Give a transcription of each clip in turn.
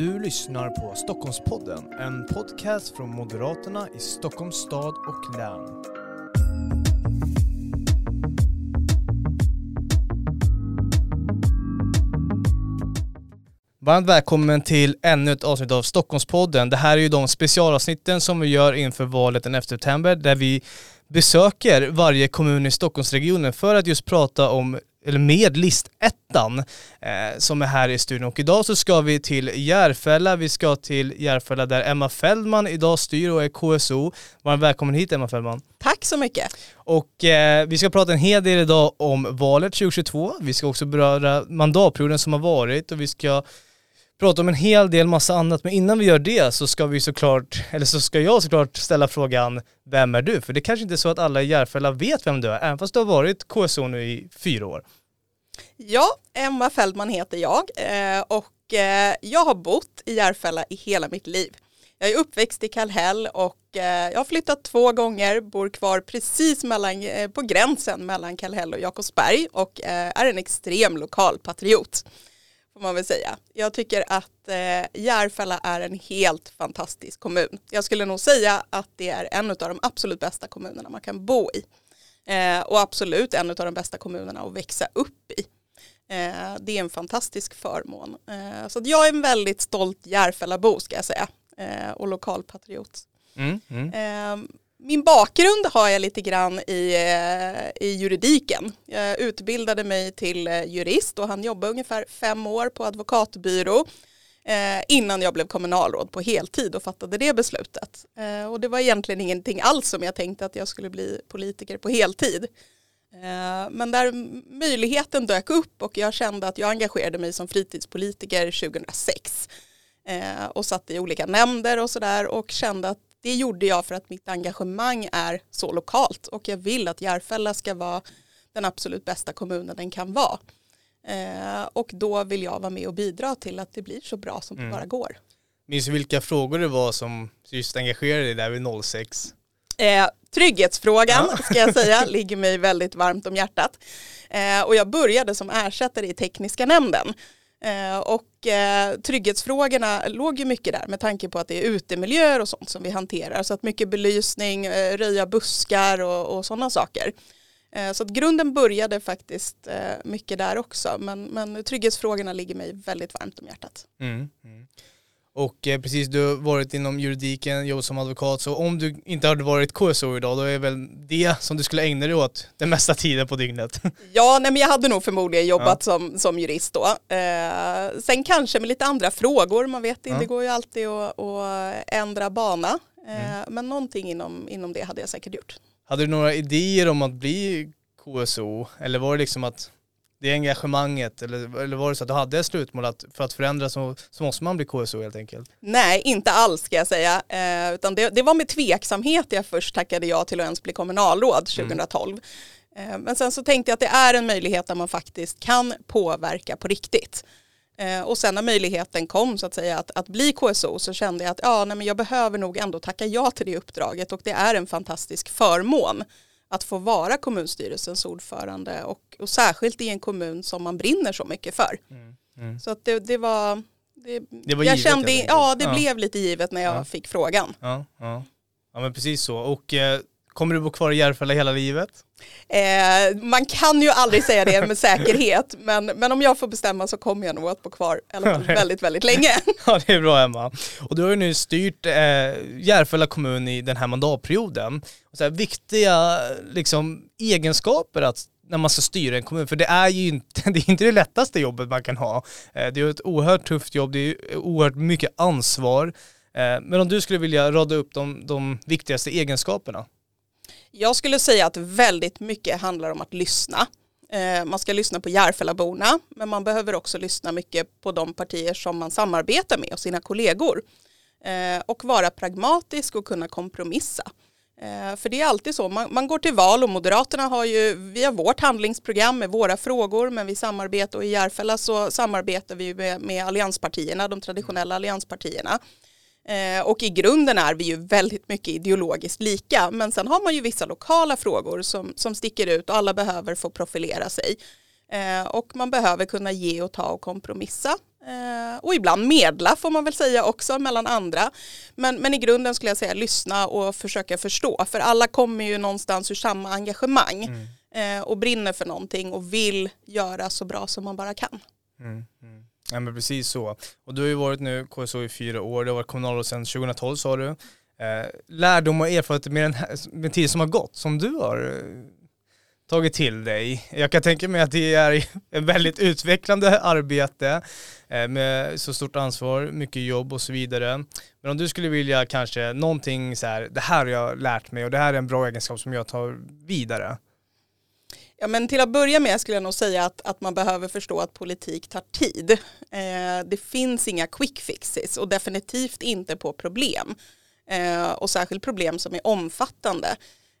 Du lyssnar på Stockholmspodden, en podcast från Moderaterna i Stockholms stad och län. Varmt välkommen till ännu ett avsnitt av Stockholmspodden. Det här är ju de specialavsnitten som vi gör inför valet den 11 september där vi besöker varje kommun i Stockholmsregionen för att just prata om eller med listettan eh, som är här i studion. Och idag så ska vi till Järfälla. Vi ska till Järfälla där Emma Fällman idag styr och är KSO. Varmt välkommen hit Emma Fällman. Tack så mycket. Och eh, vi ska prata en hel del idag om valet 2022. Vi ska också beröra mandatperioden som har varit och vi ska prata om en hel del massa annat. Men innan vi gör det så ska vi såklart, eller så ska jag såklart ställa frågan Vem är du? För det kanske inte är så att alla i Järfälla vet vem du är, även fast du har varit KSO nu i fyra år. Ja, Emma Fäldman heter jag eh, och eh, jag har bott i Järfälla i hela mitt liv. Jag är uppväxt i Kallhäll och eh, jag har flyttat två gånger, bor kvar precis mellan, på gränsen mellan Kallhäll och Jakobsberg och är en extrem lokalpatriot får man väl säga. Jag tycker att eh, Järfälla är en helt fantastisk kommun. Jag skulle nog säga att det är en av de absolut bästa kommunerna man kan bo i. Eh, och absolut en av de bästa kommunerna att växa upp i. Eh, det är en fantastisk förmån. Eh, så jag är en väldigt stolt Järfällabo ska jag säga. Eh, och lokalpatriot. Mm, mm. Min bakgrund har jag lite grann i, eh, i juridiken. Jag utbildade mig till eh, jurist och han jobbade ungefär fem år på advokatbyrå eh, innan jag blev kommunalråd på heltid och fattade det beslutet. och det var egentligen ingenting alls som jag tänkte att jag skulle bli politiker på heltid. men där möjligheten dök upp och jag kände att jag engagerade mig som fritidspolitiker 2006 och satt i olika nämnder och sådär och kände att det gjorde jag för att mitt engagemang är så lokalt och jag vill att Järfälla ska vara den absolut bästa kommunen den kan vara. Eh, och då vill jag vara med och bidra till att det blir så bra som mm. det bara går. Minns du vilka frågor det var som just engagerade dig där vid 06? Eh, trygghetsfrågan ja. ska jag säga ligger mig väldigt varmt om hjärtat. Eh, och jag började som ersättare i tekniska nämnden. Eh, och eh, trygghetsfrågorna låg ju mycket där med tanke på att det är utemiljöer och sånt som vi hanterar. Så att mycket belysning, eh, röja buskar och, och sådana saker. Så att grunden började faktiskt mycket där också. Men, men trygghetsfrågorna ligger mig väldigt varmt om hjärtat. Mm, mm. Och eh, precis, du har varit inom juridiken, jobbat som advokat, så om du inte hade varit KSO idag, då är väl det som du skulle ägna dig åt den mesta tiden på dygnet? Ja, nej men jag hade nog förmodligen jobbat ja. som, som jurist då. Eh, sen kanske med lite andra frågor, man vet inte, ja. det går ju alltid att, att ändra bana. Eh, mm. Men någonting inom, inom det hade jag säkert gjort. Hade du några idéer om att bli KSO, eller var det liksom att det engagemanget eller, eller var det så att du hade ett slutmål att för att förändra så, så måste man bli KSO helt enkelt? Nej, inte alls ska jag säga. Eh, utan det, det, var med tveksamhet jag först tackade ja till att ens bli kommunalråd 2012. Mm. Eh, men sen så tänkte jag att det är en möjlighet där man faktiskt kan påverka på riktigt. Eh, och sen när möjligheten kom så att säga att, att bli KSO så kände jag att ja, nej, men jag behöver nog ändå tacka ja till det uppdraget och det är en fantastisk förmån att få vara kommunstyrelsens ordförande och, och särskilt i en kommun som man brinner så mycket för. Mm. Mm. Så att det, det var, det, det var jag givet, kände, ja det ja. blev lite givet när jag ja. fick frågan. Ja, ja. ja men precis så. Och eh, Kommer du bo kvar i Järfälla hela livet? Eh, man kan ju aldrig säga det med säkerhet, men, men om jag får bestämma så kommer jag nog att bo kvar väldigt, väldigt länge. ja, det är bra Emma. Och du har ju nu styrt eh, Järfälla kommun i den här mandatperioden. så här, viktiga liksom, egenskaper att när man ska styra en kommun, för det är ju inte det, är inte det lättaste jobbet man kan ha. Eh, det är ett oerhört tufft jobb, det är oerhört mycket ansvar. Eh, men om du skulle vilja rada upp de, de viktigaste egenskaperna? Jag skulle säga att väldigt mycket handlar om att lyssna. Eh, man ska lyssna på Järfällaborna, men man behöver också lyssna mycket på de partier som man samarbetar med och sina kollegor. Eh, och vara pragmatisk och kunna kompromissa. Eh, för det är alltid så, man, man, går till val och Moderaterna har ju, vi har vårt handlingsprogram med våra frågor, men vi samarbetar och i Järfälla så samarbetar vi med, med allianspartierna, de traditionella allianspartierna. Eh, och i grunden är vi ju väldigt mycket ideologiskt lika. Men sen har man ju vissa lokala frågor som, som sticker ut och alla behöver få profilera sig. Eh, och man behöver kunna ge och ta och kompromissa. eh, och ibland medla får man väl säga också mellan andra. Men, men i grunden skulle jag säga lyssna och försöka förstå för alla kommer ju någonstans ur samma engagemang mm. och brinner för någonting och vill göra så bra som man bara kan. Mm, mm. Ja men precis så. Och du har ju varit nu KSO i fyra år, du har varit kommunalråd sedan 2012 sa du. Eh, lärdom och erfarenhet med den här, med tiden som har gått, som du har eh, tagit till dig. Jag kan tänka mig att det är ett väldigt utvecklande arbete eh, med så stort ansvar, mycket jobb och så vidare. Men om du skulle vilja kanske någonting så här, det här har jag lärt mig och det här är en bra egenskap som jag tar vidare. Ja, men till att börja med skulle jag nog säga att, att man behöver förstå att politik tar tid. Eh, det finns inga quick fixes och definitivt inte på problem. Eh, och särskilt problem som är omfattande.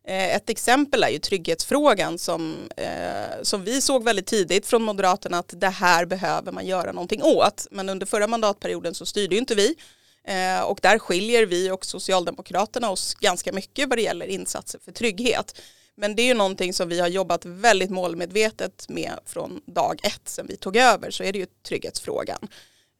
Eh, ett exempel är ju trygghetsfrågan som, eh, som vi såg väldigt tidigt från Moderaterna att det här behöver man göra någonting åt. Men under förra mandatperioden så styrde ju inte vi eh, och där skiljer vi och Socialdemokraterna oss ganska mycket vad det gäller insatser för trygghet. Men det är ju någonting som vi har jobbat väldigt målmedvetet med från dag ett sen vi tog över så är det ju trygghetsfrågan.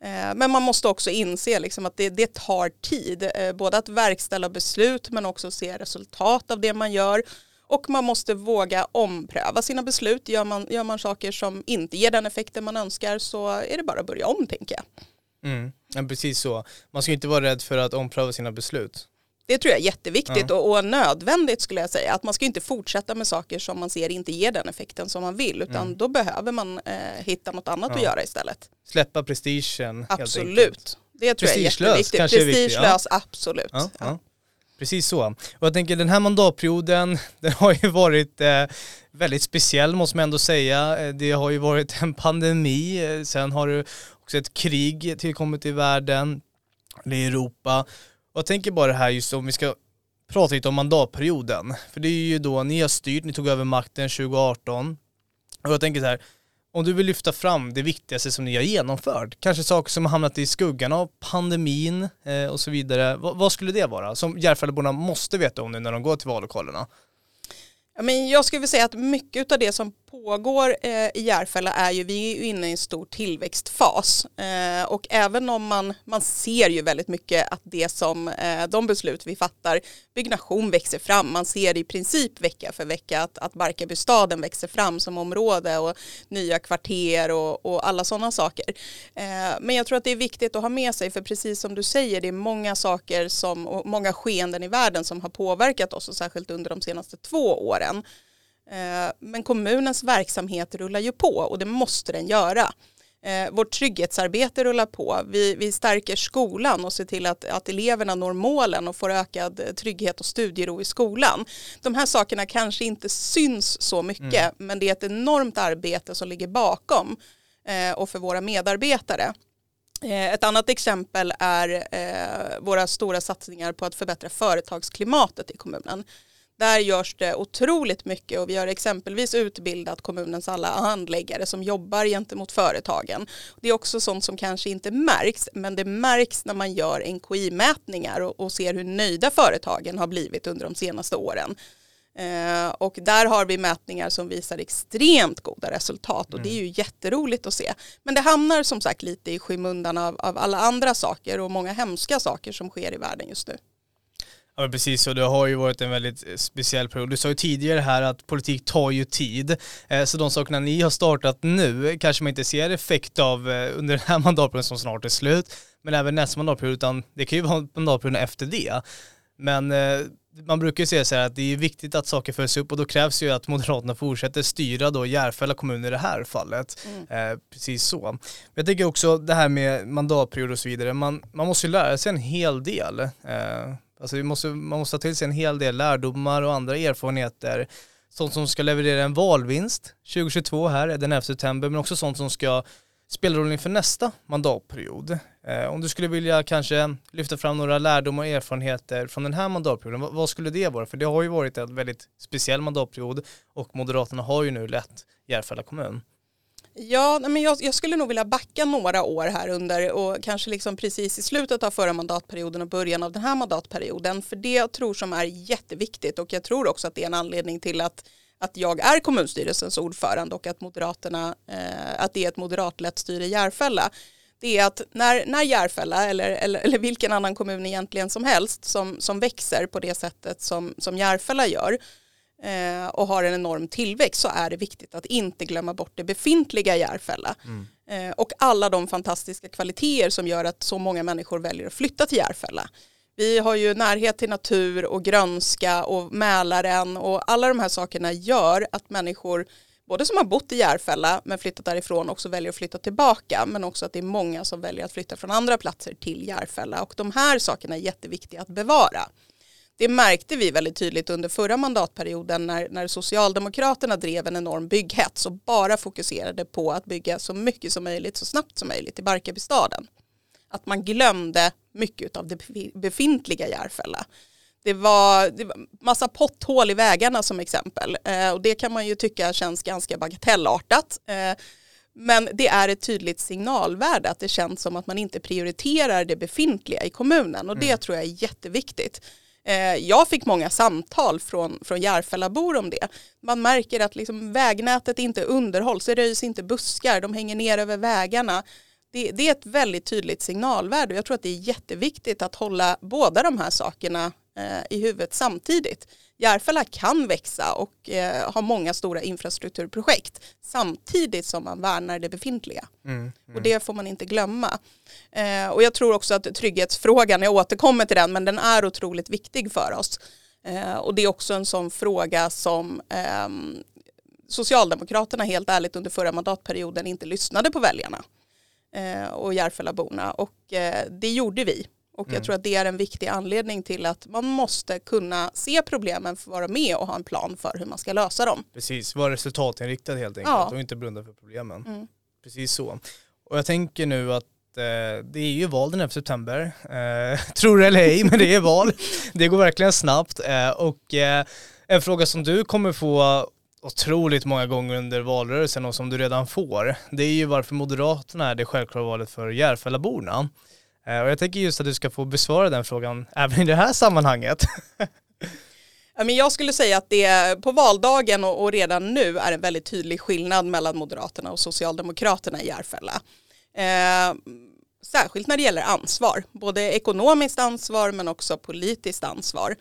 Eh, men man måste också inse liksom att det, det tar tid, eh, både att verkställa beslut men också se resultat av det man gör. Och man måste våga ompröva sina beslut. Gör man, gör man saker som inte ger den effekten man önskar så är det bara att börja om tänker jag. Mm, ja, precis så. Man ska inte vara rädd för att ompröva sina beslut. Det tror jag är jätteviktigt ja. och, och, nödvändigt skulle jag säga. Att man ska inte fortsätta med saker som man ser inte ger den effekten som man vill utan mm. då behöver man eh, hitta något annat ja. att göra istället. Släppa prestigen. Absolut. Det tror jag är jätteviktigt. Kanske Prestigelös, ja. absolut. Precis så. Och jag tänker den här mandatperioden, den har ju varit eh, väldigt speciell måste man ändå säga. Eh, det har ju varit en pandemi, eh, sen har det också ett krig tillkommit i världen, i Europa. Och jag tänker bara det här just om vi ska prata lite om mandatperioden. För det är ju då ni har styrt, ni tog över makten 2018. Och jag tänker så här, om du vill lyfta fram det viktigaste som ni har genomfört, kanske saker som har hamnat i skuggan av pandemin eh, och så vidare, vad, vad, skulle det vara som Järfällaborna måste veta om nu när de går till vallokalerna? Ja, men jag skulle vilja säga att mycket av det som pågår eh, i Järfälla är ju, vi är ju inne i en stor tillväxtfas eh, och även om man, man ser ju väldigt mycket att det som eh, de beslut vi fattar, byggnation växer fram, man ser i princip vecka för vecka att, att Barkarbystaden växer fram som område och nya kvarter och, och alla sådana saker. Eh, men jag tror att det är viktigt att ha med sig för precis som du säger, det är många saker som, och många skeenden i världen som har påverkat oss och särskilt under de senaste två åren. Eh, men kommunens verksamhet rullar ju på och det måste den göra. Eh, vårt trygghetsarbete rullar på. Vi, vi stärker skolan och ser till att, att eleverna når målen och får ökad trygghet och studiero i skolan. De här sakerna kanske inte syns så mycket mm. men det är ett enormt arbete som ligger bakom eh, och för våra medarbetare. Ett annat exempel är våra stora satsningar på att förbättra företagsklimatet i kommunen. Där görs det otroligt mycket och vi har exempelvis utbildat kommunens alla handläggare som jobbar gentemot företagen. Det är också sånt som kanske inte märks men det märks när man gör NKI-mätningar och, och ser hur nöjda företagen har blivit under de senaste åren. Eh, och där har vi mätningar som visar extremt goda resultat och mm. det är ju jätteroligt att se. Men det hamnar som sagt lite i skymundan av, av alla andra saker och många hemska saker som sker i världen just nu. Ja precis, och det har ju varit en väldigt eh, speciell period. Du sa ju tidigare här att politik tar ju tid. Eh, så de sakerna ni har startat nu kanske man inte ser effekt av eh, under den här mandatperioden som snart är slut, men även nästa mandatperiod, utan det kan ju vara mandatperioden efter det. Men man brukar ju säga så här att det är viktigt att saker följs upp och då krävs ju att Moderaterna fortsätter styra då Järfälla kommun i det här fallet. Mm. Eh, precis så. Jag tänker också det här med mandatperiod och så vidare, man, man måste ju lära sig en hel del. Eh, Alltså vi måste, man måste ta till sig en hel del lärdomar och andra erfarenheter. Sånt som ska leverera en valvinst 2022 här, den 11 september, men också sånt som ska spela roll inför nästa mandatperiod. Eh, om du skulle vilja kanske lyfta fram några lärdomar och erfarenheter från den här mandatperioden, vad, vad skulle det vara? För det har ju varit en väldigt speciell mandatperiod och Moderaterna har ju nu lett Järfälla kommun. Ja, men jag, jag, skulle nog vilja backa några år här under och kanske liksom precis i slutet av förra mandatperioden och början av den här mandatperioden. För det jag tror som är jätteviktigt och jag tror också att det är en anledning till att, att jag är kommunstyrelsens ordförande och att Moderaterna, eh, att det är ett moderatlett styre i Järfälla det är att när, när Järfälla eller, eller, eller vilken annan kommun egentligen som helst som, som växer på det sättet som, som Järfälla gör och har en enorm tillväxt så är det viktigt att inte glömma bort det befintliga Järfälla. Mm. Eh, och alla de fantastiska kvaliteter som gör att så många människor väljer att flytta till Järfälla. Vi har ju närhet till natur och grönska och Mälaren och alla de här sakerna gör att människor både som har bott i Järfälla men flyttat därifrån också väljer att flytta tillbaka men också att det är många som väljer att flytta från andra platser till Järfälla och de här sakerna är jätteviktiga att bevara. Det märkte vi väldigt tydligt under förra mandatperioden när, när Socialdemokraterna drev en enorm bygghets och bara fokuserade på att bygga så mycket som möjligt så snabbt som möjligt i Barkarbystaden. Att man glömde mycket av det befintliga Järfälla. Det var, det var massa potthål i vägarna som exempel eh, och det kan man ju tycka känns ganska bagatellartat. Eh, men det är ett tydligt signalvärde att det känns som att man inte prioriterar det befintliga i kommunen och det mm. tror jag är jätteviktigt. Eh, jag fick många samtal från, från Järfällabor om det. Man märker att liksom vägnätet inte underhålls, det röjs inte buskar, de hänger ner över vägarna. Det, det, är ett väldigt tydligt signalvärde och jag tror att det är jätteviktigt att hålla båda de här sakerna i huvudet samtidigt. Järfälla kan växa och eh, ha många stora infrastrukturprojekt samtidigt som man värnar det befintliga. Mm, mm. Och det får man inte glömma. Eh, och jag tror också att trygghetsfrågan, jag återkommer till den, men den är otroligt viktig för oss. Eh, och det är också en sån fråga som ehm, Socialdemokraterna helt ärligt under förra mandatperioden inte lyssnade på väljarna eh, och Järfällaborna och eh, det gjorde vi och mm. jag tror att det är en viktig anledning till att man måste kunna se problemen, för att vara med och ha en plan för hur man ska lösa dem. Precis, vara resultatinriktad helt enkelt ja. och inte blunda för problemen. Mm. Precis så. Och jag tänker nu att eh, det är ju val den 11 september. Eh, tror det eller ej, men det är val. det går verkligen snabbt. Eh, och eh, en fråga som du kommer få otroligt många gånger under valrörelsen och som du redan får, det är ju varför Moderaterna är det självklara valet för Järfällaborna. Eh, och jag tänker just att du ska få besvara den frågan även i det här sammanhanget. jag skulle säga att det på valdagen och redan nu är en väldigt tydlig skillnad mellan Moderaterna och Socialdemokraterna i Järfälla. Eh, särskilt när det gäller ansvar, både ekonomiskt ansvar men också politiskt ansvar.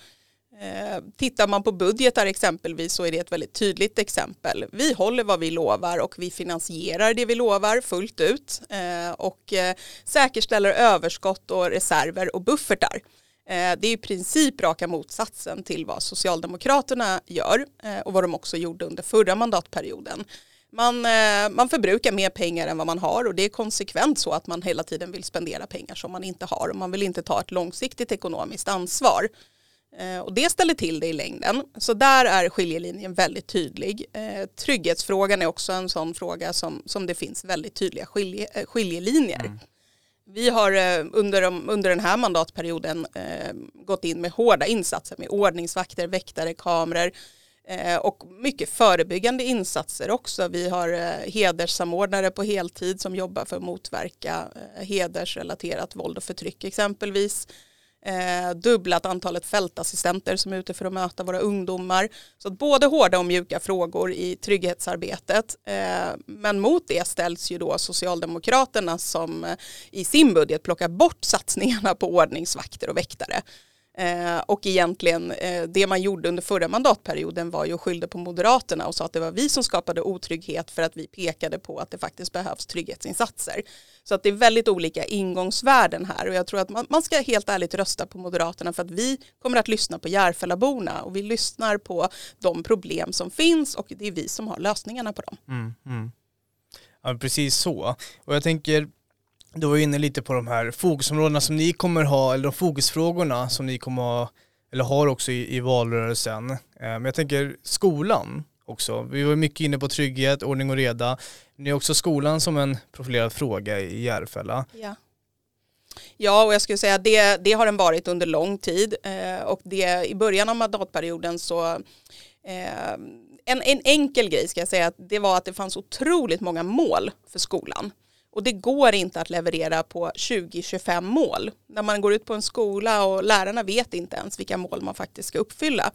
Eh, tittar man på budgetar exempelvis så är det ett väldigt tydligt exempel. Vi håller vad vi lovar och vi finansierar det vi lovar fullt ut eh, och eh, säkerställer överskott och reserver och buffertar. Eh, det är i princip raka motsatsen till vad Socialdemokraterna gör eh, och vad de också gjorde under förra mandatperioden. Man, eh, man förbrukar mer pengar än vad man har och det är konsekvent så att man hela tiden vill spendera pengar som man inte har och man vill inte ta ett långsiktigt ekonomiskt ansvar. Eh, och det ställer till det i längden. Så där är skiljelinjen väldigt tydlig. Eh, trygghetsfrågan är också en sån fråga som, som det finns väldigt tydliga skilje, eh, skiljelinjer. Mm. Vi har under, under den här mandatperioden gått in med hårda insatser med ordningsvakter, väktare, kameror och mycket förebyggande insatser också. Vi har hederssamordnare på heltid som jobbar för att motverka hedersrelaterat våld och förtryck exempelvis eh, dubblat antalet fältassistenter som är ute för att möta våra ungdomar. Så att både hårda och mjuka frågor i trygghetsarbetet. Eh, men mot det ställs ju då Socialdemokraterna som eh, i sin budget plockar bort satsningarna på ordningsvakter och väktare. Eh, och egentligen eh, det man gjorde under förra mandatperioden var ju att skylla på Moderaterna och sa att det var vi som skapade otrygghet för att vi pekade på att det faktiskt behövs trygghetsinsatser. Så att det är väldigt olika ingångsvärden här och jag tror att man, man ska helt ärligt rösta på Moderaterna för att vi kommer att lyssna på Järfällaborna och vi lyssnar på de problem som finns och det är vi som har lösningarna på dem. Mm, mm. Ja, precis så. Och jag tänker du var inne lite på de här fokusområdena som ni kommer ha, eller de fokusfrågorna som ni kommer ha, eller har också i, i valrörelsen. Eh, men jag tänker skolan också. Vi var mycket inne på trygghet, ordning och reda. Ni har också skolan som en profilerad fråga i Järfälla. Ja. Ja, och jag skulle säga att det, det har den varit under lång tid eh, och det, i början av mandatperioden så eh, en, en enkel grej ska jag säga att det var att det fanns otroligt många mål för skolan. Och det går inte att leverera på 20-25 mål. När man går ut på en skola och lärarna vet inte ens vilka mål man faktiskt ska uppfylla.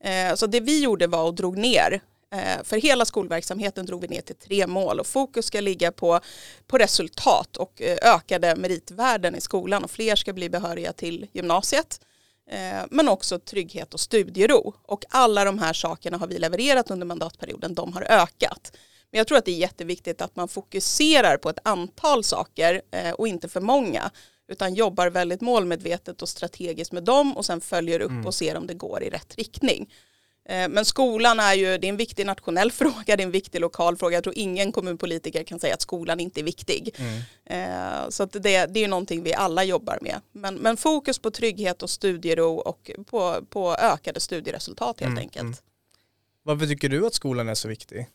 Eh, så det vi gjorde var att drog ner eh, för hela skolverksamheten drog vi ner till tre mål och fokus ska ligga på, på resultat och eh, ökade meritvärden i skolan och fler ska bli behöriga till gymnasiet. Men också trygghet och studiero. Och alla de här sakerna har vi levererat under mandatperioden, de har ökat. Men jag tror att det är jätteviktigt att man fokuserar på ett antal saker och inte för många utan jobbar väldigt målmedvetet och strategiskt med dem och sen följer upp mm. och ser om det går i rätt riktning. Eh, men skolan är ju, det är en viktig nationell fråga, det är en viktig lokal fråga. Jag tror ingen kommunpolitiker kan säga att skolan inte är viktig. Mm. Eh, så det, det är någonting vi alla jobbar med. Men, men, fokus på trygghet och studiero och på, på ökade studieresultat helt mm. enkelt. Mm. Varför tycker du att skolan är så viktig?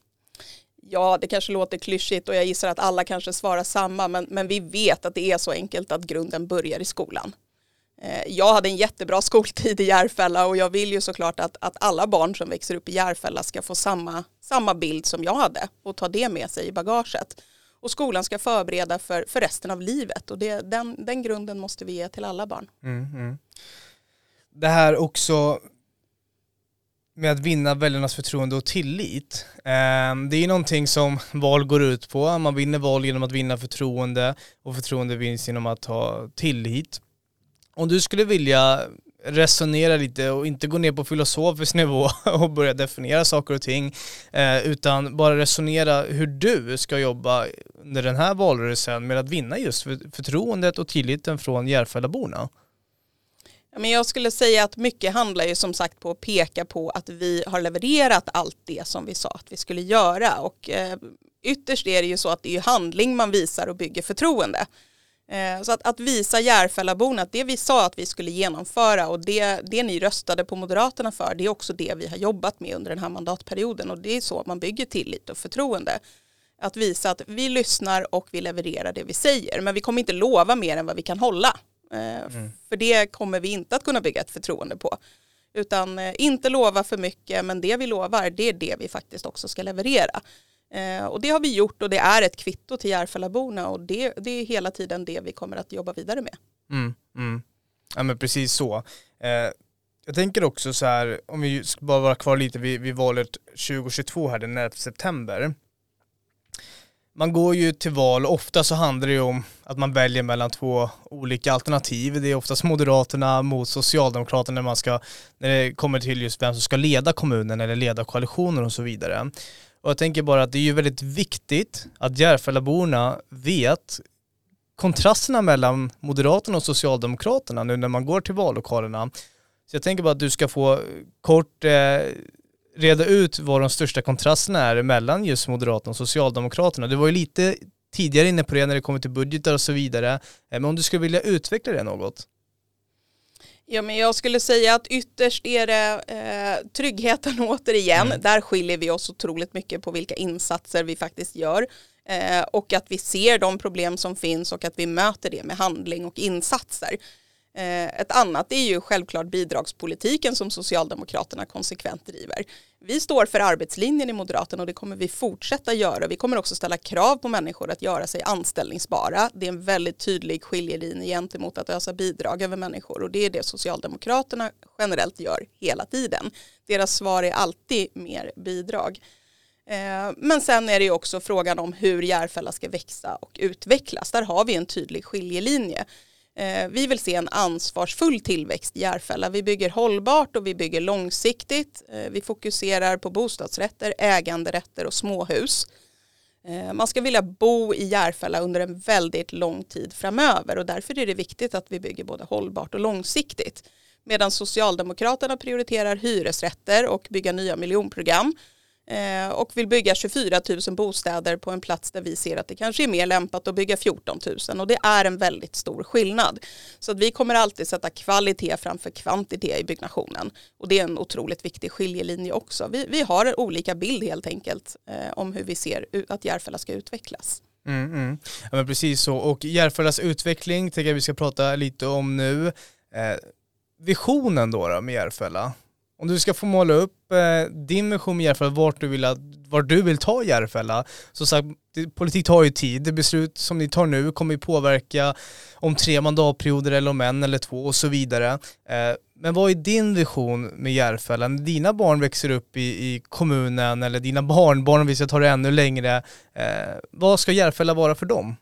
Ja, det kanske låter klyschigt och jag gissar att alla kanske svarar samma, men, men vi vet att det är så enkelt att grunden börjar i skolan. Eh, jag hade en jättebra skoltid i Järfälla och jag vill ju såklart att, att alla barn som växer upp i Järfälla ska få samma, samma bild som jag hade och ta det med sig i bagaget. Och skolan ska förbereda för, för resten av livet och det, den, den grunden måste vi ge till alla barn. Mm, mm. Det här också med att vinna väljarnas förtroende och tillit. Ehm, det är någonting som val går ut på. Man vinner val genom att vinna förtroende och förtroende vinns genom att ha tillit. Om du skulle vilja resonera lite och inte gå ner på filosofisk nivå och börja definiera saker och ting eh, utan bara resonera hur du ska jobba under den här valrörelsen med att vinna just förtroendet och tilliten från Järfällaborna. Men jag skulle säga att mycket handlar ju som sagt på att peka på att vi har levererat allt det som vi sa att vi skulle göra och eh, ytterst är det ju så att det är handling man visar och bygger förtroende. Eh, så att, att visa Järfällaborna att det vi sa att vi skulle genomföra och det, det ni röstade på Moderaterna för det är också det vi har jobbat med under den här mandatperioden och det är så man bygger tillit och förtroende. Att visa att vi lyssnar och vi levererar det vi säger men vi kommer inte lova mer än vad vi kan hålla. Eh, mm. För det kommer vi inte att kunna bygga ett förtroende på. Utan eh, inte lova för mycket men det vi lovar det är det vi faktiskt också ska leverera. Eh, och det har vi gjort och det är ett kvitto till Järfällaborna och det, det, är hela tiden det vi kommer att jobba vidare med. Mm, mm. Ja men precis så. Eh, jag tänker också så här, om vi ska bara vara kvar lite vid, vid valet 2022 här den 11 september. Man går ju till val, ofta så handlar det ju om att man väljer mellan två olika alternativ. Det är oftast Moderaterna mot Socialdemokraterna när man ska, när det kommer till just vem som ska leda kommunen eller leda koalitioner och så vidare. Och jag tänker bara att det är ju väldigt viktigt att Järfällaborna vet kontrasterna mellan Moderaterna och Socialdemokraterna nu när man går till vallokalerna. Så jag tänker bara att du ska få kort eh, reda ut vad de största kontrasterna är mellan just Moderaterna och Socialdemokraterna. Du var ju lite tidigare inne på det när det kommer till budgetar och så vidare. Eh, men om du skulle vilja utveckla det något? Ja, men jag skulle säga att ytterst är det eh, tryggheten återigen. Mm. Där skiljer vi oss otroligt mycket på vilka insatser vi faktiskt gör. Eh, och att vi ser de problem som finns och att vi möter det med handling och insatser. Eh, ett annat är ju självklart bidragspolitiken som Socialdemokraterna konsekvent driver. Vi står för arbetslinjen i Moderaterna och det kommer vi fortsätta göra. Vi kommer också ställa krav på människor att göra sig anställningsbara. Det är en väldigt tydlig skiljelinje gentemot att ösa bidrag över människor och det är det Socialdemokraterna generellt gör hela tiden. Deras svar är alltid mer bidrag. Eh, men sen är det också frågan om hur Järfälla ska växa och utvecklas. Där har vi en tydlig skiljelinje. Eh, vi vill se en ansvarsfull tillväxt i Järfälla. Vi bygger hållbart och vi bygger långsiktigt. Eh, vi fokuserar på bostadsrätter, äganderätter och småhus. Eh, man ska vilja bo i Järfälla under en väldigt lång tid framöver och därför är det viktigt att vi bygger både hållbart och långsiktigt. Medan Socialdemokraterna prioriterar hyresrätter och bygga nya miljonprogram Eh, och vill bygga 24 000 bostäder på en plats där vi ser att det kanske är mer lämpat att bygga 14 000 och det är en väldigt stor skillnad. Så att vi kommer alltid sätta kvalitet framför kvantitet i byggnationen och det är en otroligt viktig skiljelinje också. Vi, vi har olika bild helt enkelt eh, om hur vi ser att Järfälla ska utvecklas. Mm, mm. Ja, men precis så och Järfällas utveckling tänker jag vi ska prata lite om nu. Eh, visionen då, då med Järfälla, om du ska få måla upp eh, din vision med Järfälla, vart du vill, att, vart du vill ta Järfälla. Så sagt, politik tar ju tid. Det beslut som ni tar nu kommer ju påverka om tre mandatperioder eller om en eller två och så vidare. Eh, men vad är din vision med Järfälla? När dina barn växer upp i, i kommunen eller dina barnbarn, om vi ska ta det ännu längre, eh, vad ska Järfälla vara för dem?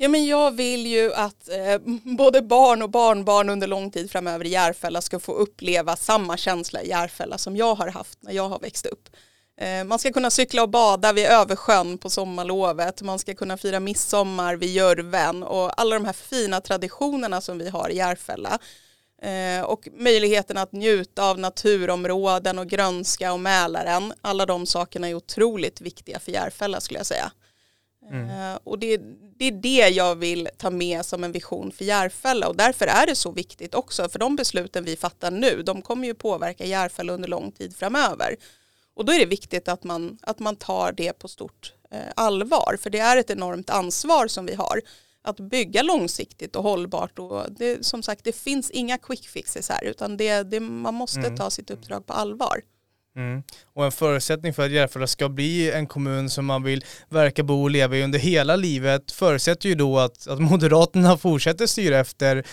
Ja, men jag vill ju att eh, både barn och barnbarn under lång tid framöver i Järfälla ska få uppleva samma känsla i Järfälla som jag har haft när jag har växt upp. Eh, man ska kunna cykla och bada vid Översjön på sommarlovet. Man ska kunna fira midsommar vid Jörven och alla de här fina traditionerna som vi har i Järfälla. Eh, och möjligheten att njuta av naturområden och grönska och Mälaren. Alla de sakerna är otroligt viktiga för Järfälla skulle jag säga. Mm. Eh, och det, det, är det jag vill ta med som en vision för Järfälla och därför är det så viktigt också för de besluten vi fattar nu de kommer ju påverka Järfälla under lång tid framöver. Och då är det viktigt att man, att man tar det på stort eh, allvar för det är ett enormt ansvar som vi har att bygga långsiktigt och hållbart och det, som sagt det finns inga quick fixes här utan det, det man måste mm. ta sitt uppdrag på allvar. Mm. Och en förutsättning för att Järfälla ska bli en kommun som man vill verka, bo och leva i under hela livet förutsätter ju då att, att Moderaterna fortsätter styra efter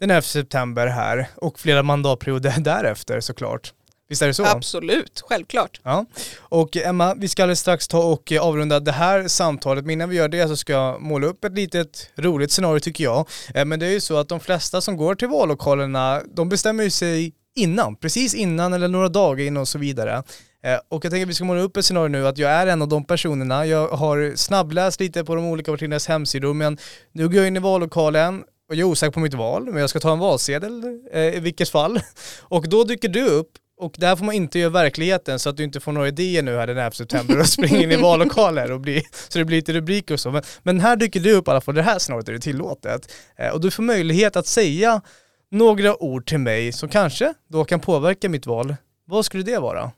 den 11 september här och flera mandatperioder därefter såklart. Visst är det så? Absolut, självklart. Ja. Och Emma, vi ska alldeles strax ta och avrunda det här samtalet, men innan vi gör det så ska jag måla upp ett litet roligt scenario tycker jag. Eh, men det är ju så att de flesta som går till vallokalerna, de bestämmer ju sig innan, precis innan eller några dagar innan och så vidare. Eh, och jag tänker att vi ska måla upp ett scenario nu att jag är en av de personerna. Jag har snabbläst lite på de olika partiernas hemsidor men nu går jag in i vallokalen och jag är osäker på mitt val, men jag ska ta en valsedel eh, i vilket fall. Och då dyker du upp och det här får man inte göra verkligheten så att du inte får några idéer nu här den 11 september och springer in i vallokaler och blir, så det blir lite rubriker och så. Men, men här dyker du upp i alla fall, det här snarare är det tillåtet. Eh, och du får möjlighet att säga några ord till mig som kanske då kan påverka mitt val. Vad skulle det vara?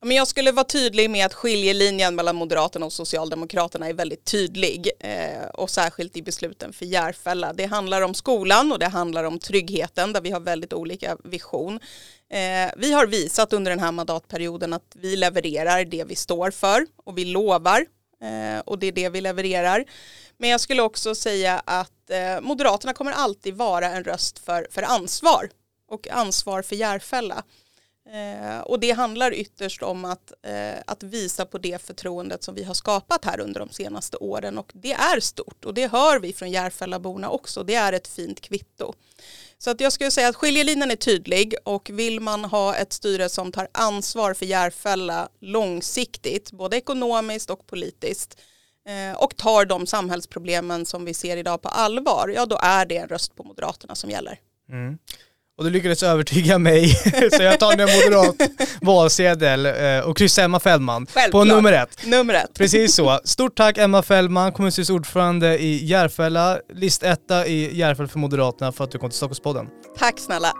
Men jag skulle vara tydlig med att skiljelinjen mellan Moderaterna och Socialdemokraterna är väldigt tydlig eh, och särskilt i besluten för Järfälla. Det handlar om skolan och det handlar om tryggheten där vi har väldigt olika vision. Eh, vi har visat under den här mandatperioden att vi levererar det vi står för och vi lovar Eh, och det är det vi levererar. Men jag skulle också säga att eh, Moderaterna kommer alltid vara en röst för, för ansvar och ansvar för Järfälla. Eh, och det handlar ytterst om att, eh, att visa på det förtroendet som vi har skapat här under de senaste åren och det är stort och det hör vi från Järfällaborna också. Det är ett fint kvitto. Så att jag skulle säga att skiljelinjen är tydlig och vill man ha ett styre som tar ansvar för Järfälla långsiktigt, både ekonomiskt och politiskt, eh, och tar de samhällsproblemen som vi ser idag på allvar, ja då är det en röst på Moderaterna som gäller. Mm. Och du lyckades övertyga mig, så jag tar en moderat valsedel eh, och kryssar Emma Fällman Självklart. på nummer ett. Nummer ett. Precis så. Stort tack Emma Fällman, kommunstyrelsens ordförande i Järfälla, listetta i Järfälla för Moderaterna för att du kom till Stockholmspodden. Tack snälla.